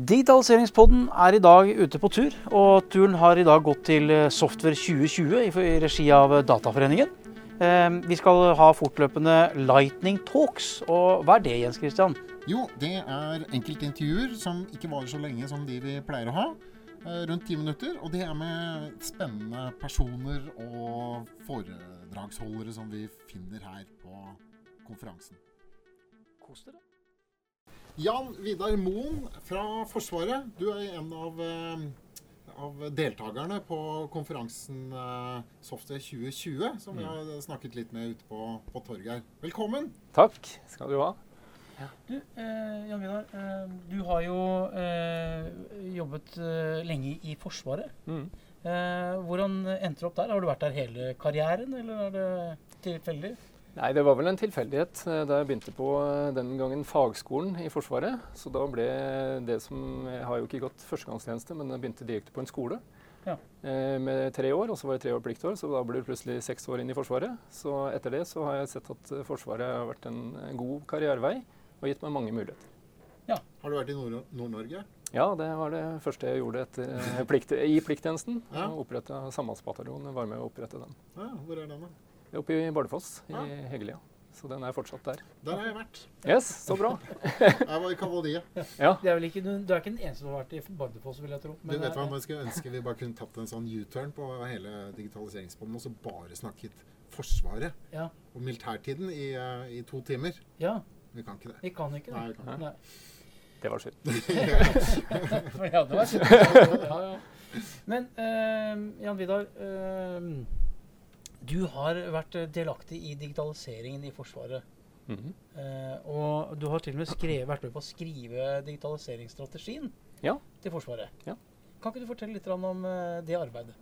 Digitaliseringspodden er i dag ute på tur, og turen har i dag gått til eh, Software 2020 i regi av Dataforeningen. Eh, vi skal ha fortløpende Lightning Talks, og hva er det Jens Christian? Jo, det er enkeltintervjuer som ikke varer så lenge som de vi pleier å ha. Eh, rundt ti minutter. Og det er med spennende personer og foredragsholdere som vi finner her på konferansen. Kos dere. Jan Vidar Moen fra Forsvaret, du er en av, eh, av deltakerne på konferansen eh, Software 2020, som vi har snakket litt med ute på, på torget her. Velkommen! Takk skal du ha. Du, eh, Jan Vidar, eh, du har jo eh, jobbet eh, lenge i Forsvaret. Mm. Eh, hvordan endte du opp der? Har du vært der hele karrieren, eller er det tilfeldig? Nei, det var vel en tilfeldighet eh, da jeg begynte på eh, den gangen fagskolen i Forsvaret. Så da ble det som Jeg har jo ikke gått førstegangstjeneste, men jeg begynte direkte på en skole. Ja. Eh, med tre år, og så var det tre år pliktår, så da ble det plutselig seks år inn i Forsvaret. Så etter det så har jeg sett at eh, Forsvaret har vært en god karrierevei og gitt meg mange muligheter. Ja. Har du vært i Nord- Nord-Norge? Ja, det var det første jeg gjorde etter, plikt, i plikttjenesten. Ja. Ja. Oppretta Sambandsbataljonen. Var med å opprette den. Ja, hvor er den, da? Oppe i Bardufoss, Ja. i Hegelia. Så den er fortsatt der. Der har jeg vært. Yes, så bra. Jeg var i Kavodiet. Ja. Det er vel ikke, du er ikke den eneste som har vært i Bardufoss, vil jeg tro. Du vet hva, Man skulle ønske vi bare kunne tatt en sånn U-turn på hele digitaliseringsbånden og så bare snakket Forsvaret Ja, og militærtiden i, eh, i to timer. ja, Vi kan ikke det. vi kan ikke det. Nei, vi kan Nei. Det var synd. ja, det var kjempe- ja, ja. Men uh, Jan Vidar, eh, du har vært delaktig i digitaliseringen i Forsvaret. Mhm. Eh, og du har til og med skrevet, vært med på å skrive digitaliseringsstrategien Ja. til Forsvaret. Ja. Kan ikke du fortelle litt om eh, det arbeidet?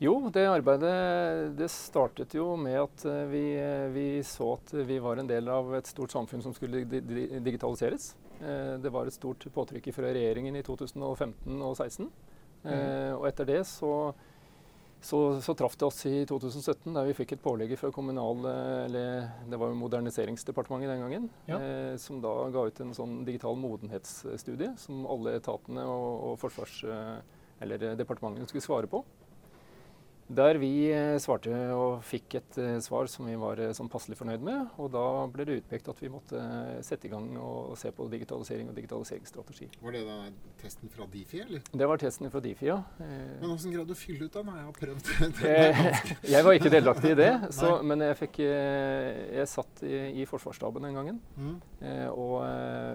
Jo, det arbeidet det startet jo med at eh, vi, eh, vi så at vi var en del av et stort samfunn som skulle di di digitaliseres. Eh, Det var et stort påtrykk fra regjeringen i 2015 og 2016. Eh, Og etter det så, så, så traff det oss i 2017, der vi fikk et pålegg fra kommunal... eh, Eller det var jo Moderniseringsdepartementet den gangen. Ja. Eh, som da ga ut en sånn digital modenhetsstudie som alle etatene og, og forsvars... eh, Eller eh, departementene skulle svare på. Der vi eh, svarte og fikk et eh, svar som vi var sånn passelig fornøyd med. Og da ble det utpekt at vi måtte sette i gang og se på digitalisering og digitaliseringsstrategi. Var det da testen fra Difi, eller? Det var testen fra Difi, ja. Men åssen greide du å fylle ut den? Jeg har prøvd. Jeg var ikke delaktig i det, så, men jeg, fikk, jeg satt i, i Forsvarsstaben den gangen. Mm. Og,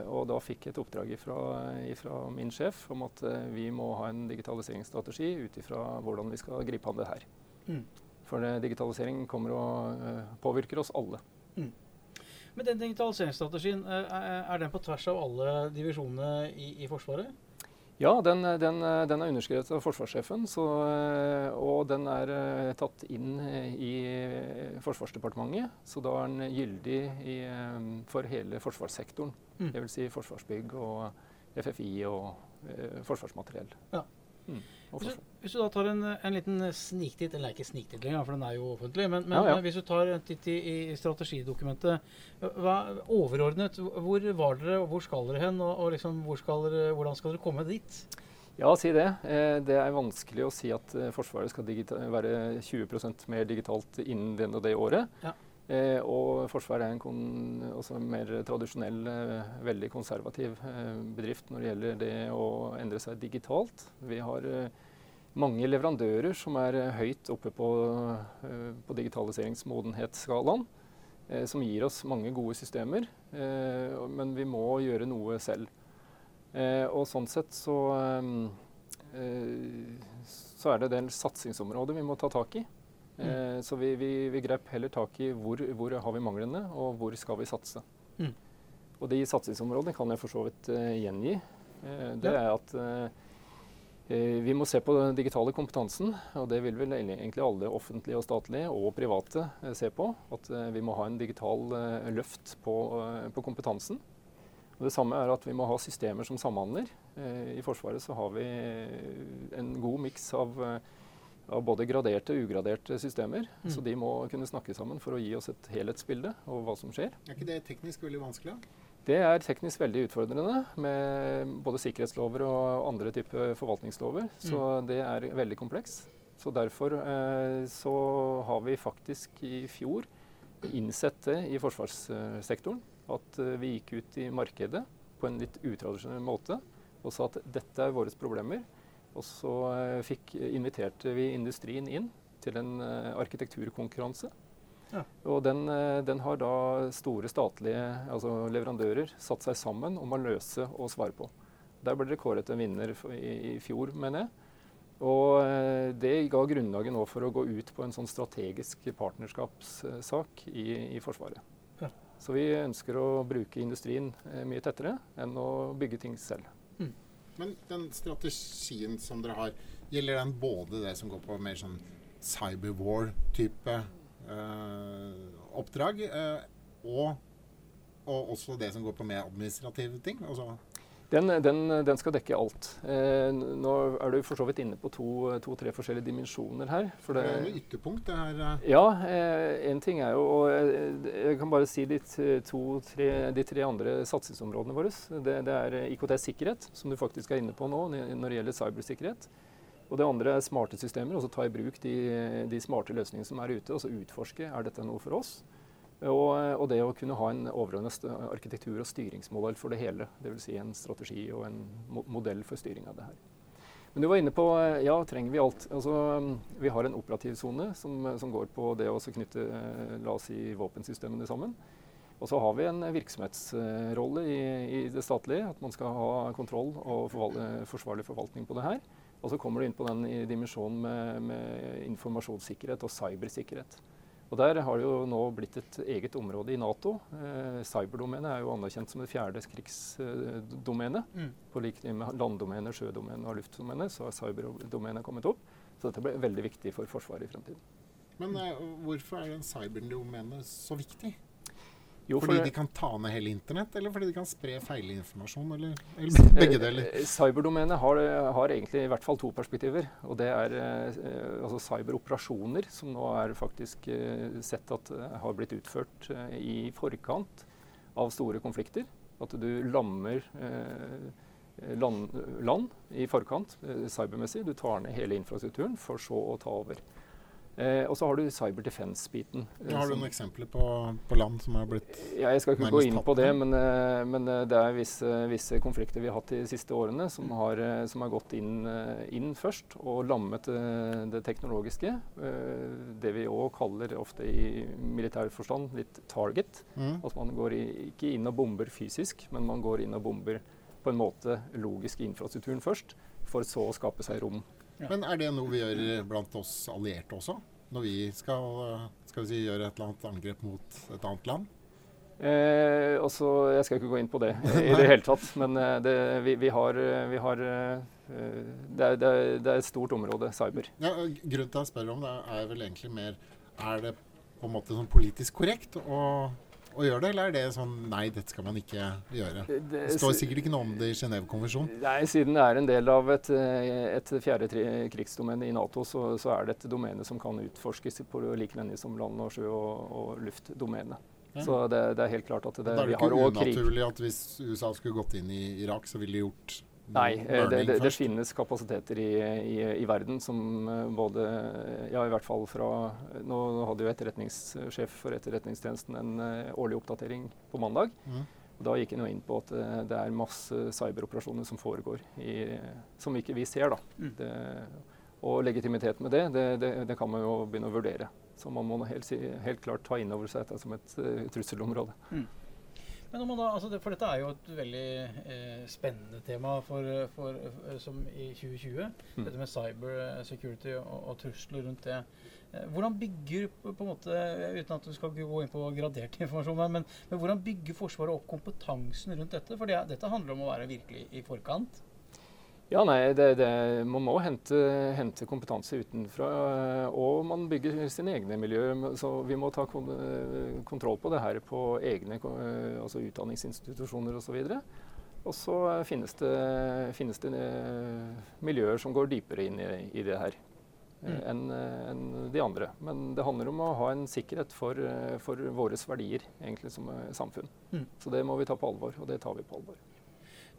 og da fikk jeg et oppdrag fra min sjef om at vi må ha en digitaliseringsstrategi ut ifra hvordan vi skal gripe an det her. Mm. For eh, digitalisering kommer og eh, påvirker oss alle. Men den digitaliseringsstrategien, eh, er er den på tvers av alle divisjonene i, i Forsvaret? Ja, den, den, den er underskrevet av forsvarssjefen, så, eh, og den er eh, tatt inn eh, i eh, Forsvarsdepartementet. Så da er den gyldig i, eh, for hele forsvarssektoren. Mm. Dvs. Si Forsvarsbygg og FFI og eh, Forsvarsmateriell. Ja. Mm, Hvis du, hvis du da tar en, en liten sniktitt, eller ikke sniktitt lenger, for den er jo offentlig, men, men Ja, ja. hvis du tar en titt i, i strategidokumentet, hva, overordnet, hvor var dere, og hvor skal dere hen, og, og liksom, hvor skal dere, hvordan skal dere komme dit? Ja, si det. Eh, det er vanskelig å si at eh, Forsvaret skal være 20% mer digitalt innen det og det året. Ja. Eh, og Forsvaret er en mer tradisjonell, eh, veldig konservativ eh, bedrift når det gjelder det å endre seg digitalt. Vi har eh, mange leverandører som er eh, høyt oppe på, eh, på digitaliseringsmodenhetsskalaen. Som gir oss mange gode systemer, men vi må gjøre noe selv. Og sånn sett så, så er det en del satsingsområder vi må ta tak i. Eh, så vi, vi, vi grep heller tak i hvor, hvor har vi manglene, og hvor skal vi satse. Mm. Og de satsingsområdene kan jeg for så vidt uh, gjengi. Eh, det Ja. er at eh, eh, vi må se på den digitale kompetansen, og det vil vel egentlig alle offentlige og statlige og private se på. At vi må ha en digital løft på, på kompetansen. Og det samme er at vi må ha systemer som samhandler. Eh, I Forsvaret så har vi en god miks av, av både graderte og ugraderte systemer. Mm. Så de må kunne snakke sammen for å gi oss et helhetsbilde av hva som skjer. Er ikke det teknisk veldig vanskelig? Det er teknisk veldig utfordrende med både sikkerhetslover og andre typer forvaltningslover. Så det er veldig kompleks. Så derfor eh, så har vi faktisk i fjor innsett det i forsvarssektoren. At eh, vi gikk ut i markedet på en litt utradisjonell måte og sa at dette er våre problemer. Og så eh, fikk, inviterte vi industrien inn til en eh, arkitekturkonkurranse. Ja. Og den, eh, den har da store statlige altså leverandører satt seg sammen om å løse og svare på. Der ble det kåret en vinner i, i fjor, mener jeg. Og det ga grunnlaget nå for å gå ut på en sånn strategisk partnerskapssak i, i Forsvaret. Ja. Så vi ønsker å bruke industrien mye tettere enn å bygge ting selv. Men den strategien som dere har, gjelder den både det som går på mer sånn cyberwar-type eh, oppdrag, eh, og, og også det som går på mer administrative ting? Altså, Den, den, den skal dekke alt. Eh, nå er du for så vidt inne på to-tre to, tre forskjellige dimensjoner her. For det er det, noe ytterpunkt, det her. Ja. ja, eh, en ting er jo og jeg, Jeg kan bare si de, to, tre, de tre andre satsingsområdene våre. Det, det er IKT-sikkerhet, som du faktisk er inne på nå når det gjelder cybersikkerhet. Og det andre er smarte systemer. altså Ta i bruk de, de smarte løsningene som er ute. altså Utforske er dette noe for oss. Og, og det å kunne ha en overordnet arkitektur og styringsmodell for det hele. Dvs. Si en strategi og en modell for styring av det her. Men du var inne på ja, trenger vi alt. Altså, vi har en operativ sone som, som går på det å knytte eh, la oss si, våpensystemene sammen. Og så har vi en virksomhetsrolle i, i det statlige, at man skal ha kontroll og forval eh, forsvarlig forvaltning på det her. Og så kommer du inn på den i dimensjonen med, med informasjonssikkerhet og cybersikkerhet. Og Der har det jo nå blitt et eget område i Nato. Eh, cyberdomenet er jo anerkjent som det fjerde krigsdomene. Mm. På lik linje med landdomenet, sjødomenet og luftdomenet så har cyberdomenet kommet opp. Så dette blir veldig viktig for Forsvaret i fremtiden. Men eh, hvorfor er den cyberdomenet så viktig? Jo, Fordi for- de kan ta ned hele internett, eller fordi de kan spre feilinformasjon, eller, eller begge deler? Eh, Cyberdomenet har, har egentlig i hvert fall to perspektiver. Og det er eh, altså cyberoperasjoner, som nå er faktisk eh, sett at eh, har blitt utført eh, i forkant av store konflikter. At du lammer eh, land, land i forkant cybermessig. Du tar ned hele infrastrukturen for så å ta over. Eh, og så har du cyberdefense-biten. eh, Har du noen eksempler på, på land som har blitt ja, jeg skal ikke gå inn på det, men, eh, men eh, det er visse, visse konflikter vi har hatt de siste årene som har, eh, som har gått inn, eh, inn først og lammet eh, det teknologiske. Eh, Det vi òg kaller ofte i militær forstand litt target. mm. At man går i, ikke inn og bomber fysisk, men man går inn og bomber på en måte logisk i infrastrukturen først, for så å skape seg rom. Men er det noe vi gjør blant oss allierte også? Når vi skal, skal vi si, gjøre et eller annet angrep mot et annet land? Eh, også, Jeg skal ikke gå inn på det i det hele tatt, men eh, det, vi, vi har, eh, vi har eh, det, er, det, er, det er et stort område, cyber. Ja, grunnen til at jeg spør om det, er vel egentlig mer Er det på en måte sånn politisk korrekt å, å gjøre det, eller er det sånn Nei, dette skal man ikke gjøre. Det står sikkert ikke noe om det i Genévekonvensjonen. Nei, Siden det er en del av et, eh, et fjerde krigsdomene i Nato, så, så er det et domene som kan utforskes på lik linje som land-, og sjø- og, og luftdomene. Ja. Så det, det er helt klart at det, Da er vi det har ikke òg krig. unaturlig at hvis USA skulle gått inn i Irak, så ville de gjort Nei, eh, det, det, det finnes kapasiteter i, i, i verden som eh, både Ja, i hvert fall fra Nå hadde jo etterretningssjef for Etterretningstjenesten en eh, årlig oppdatering på mandag. Mm. Da gikk han inn på at det er masse cyberoperasjoner som foregår, i, som ikke vi ser. da. Mm. Det, og legitimitet med det, det, kan man jo begynne å vurdere. Så man må helt, helt klart ta inn over seg dette som et uh, trusselområde. Men om man da, altså det, for dette er jo et veldig eh, spennende tema for, for, for, som i 2020. Mm. Dette med cyber eh, security og, og trusler rundt det. Eh, hvordan bygger på en måte, uten at du skal gå inn på gradert informasjon, men, men hvordan bygger Forsvaret opp kompetansen rundt dette? For det, dette handler om å være virkelig i forkant. Ja, nei, det, det, Man må hente, hente kompetanse utenfra. Og man bygger sine egne miljøer. Så vi må ta kon kontroll på det her på egne altså utdanningsinstitusjoner osv. Og så finnes det, finnes det øh, miljøer som går dypere inn i, i det her. eh, Mm. enn en de andre. Men det handler om å ha en sikkerhet for, eh, for våre verdier egentlig som eh, samfunn. Mm. Så det må vi ta på alvor, og det tar vi på alvor.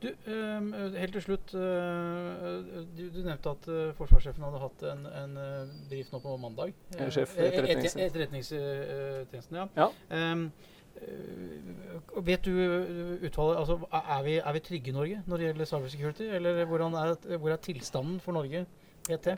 Du, ehm, helt til slutt. eh, du, du nevnte at eh, forsvarssjefen hadde hatt en, en eh, brief nå på mandag. Eh, sjef for Eh, eh, etterretnings- etter- Etterretningstjenesten, ja. Ja. Um, eh, vet du eh, utvalget altså, er, vi, er vi trygge i Norge når det gjelder cybersecurity? Eller er, hvor er tilstanden for Norge PT?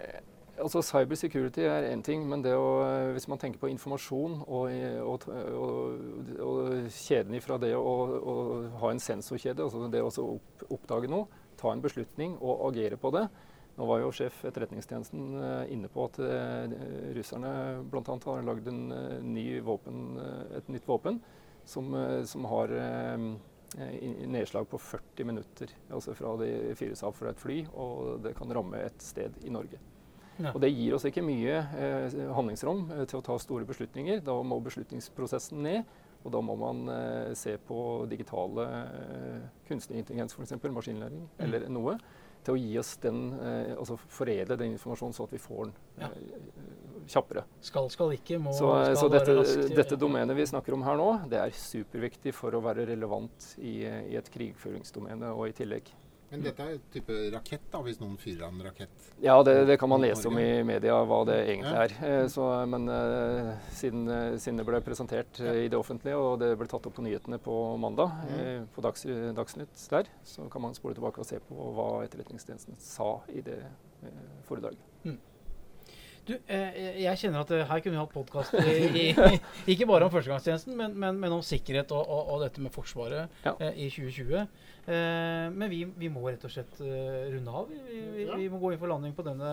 Altså Cyber security er én ting, men å, eh, hvis man tenker på informasjon og, og, og, og kjeden ifra det å, å ha en sensorkjede, altså det å opp, oppdage noe, ta en beslutning og agere på det. Nå var jo sjef Etterretningstjenesten eh, inne på at eh, russerne bl.a. har lagd eh, ny eh, et nytt våpen som, eh, som har eh, nedslag på 40 minutter. Altså fra de fyres av fra et fly, og det kan ramme et sted i Norge. Ja. Og Det gir oss ikke mye eh, handlingsrom eh, til å ta store beslutninger. Da må beslutningsprosessen ned. Og da må man eh, se på digitale eh, kunstig intelligens, f.eks. maskinlæring, Mm. eller noe, til å gi oss den, eh, altså foredle den informasjonen så at vi får den Ja. eh, kjappere. Skal, skal ikke, må Så, skal så dette, raskt. dette domenet vi snakker om her nå, det er superviktig for å være relevant i, i et krigføringsdomene og i tillegg. Men dette er type rakett, da, hvis noen fyrer av en rakett. Ja, det, det kan man lese om i media hva det egentlig er. Eh, Så, men eh, siden, eh, siden det ble presentert i det offentlige, og det ble tatt opp på nyhetene på mandag, på Dags, Dagsnytt der, så kan man spole tilbake og se på hva Etterretningstjenesten sa i det foredraget. Du, eh, jeg kjenner at eh, her kunne vi hatt podkast ikke bare om førstegangstjenesten, men, men, men om sikkerhet og, og, og dette med Forsvaret Ja. eh, i 2020. Eh, men vi, vi må rett og slett runde av. Vi, vi, vi, Ja. vi må gå inn for landing på denne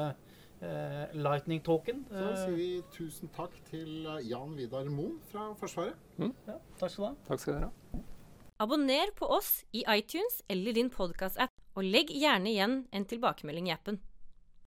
eh, lightning talken. Så sier vi tusen takk til Jan Vidar Moen fra Forsvaret. ja, takk skal du ha. Takk skal dere ha. Abonner på oss i iTunes eller din podkast-app, og legg gjerne igjen en tilbakemelding i appen.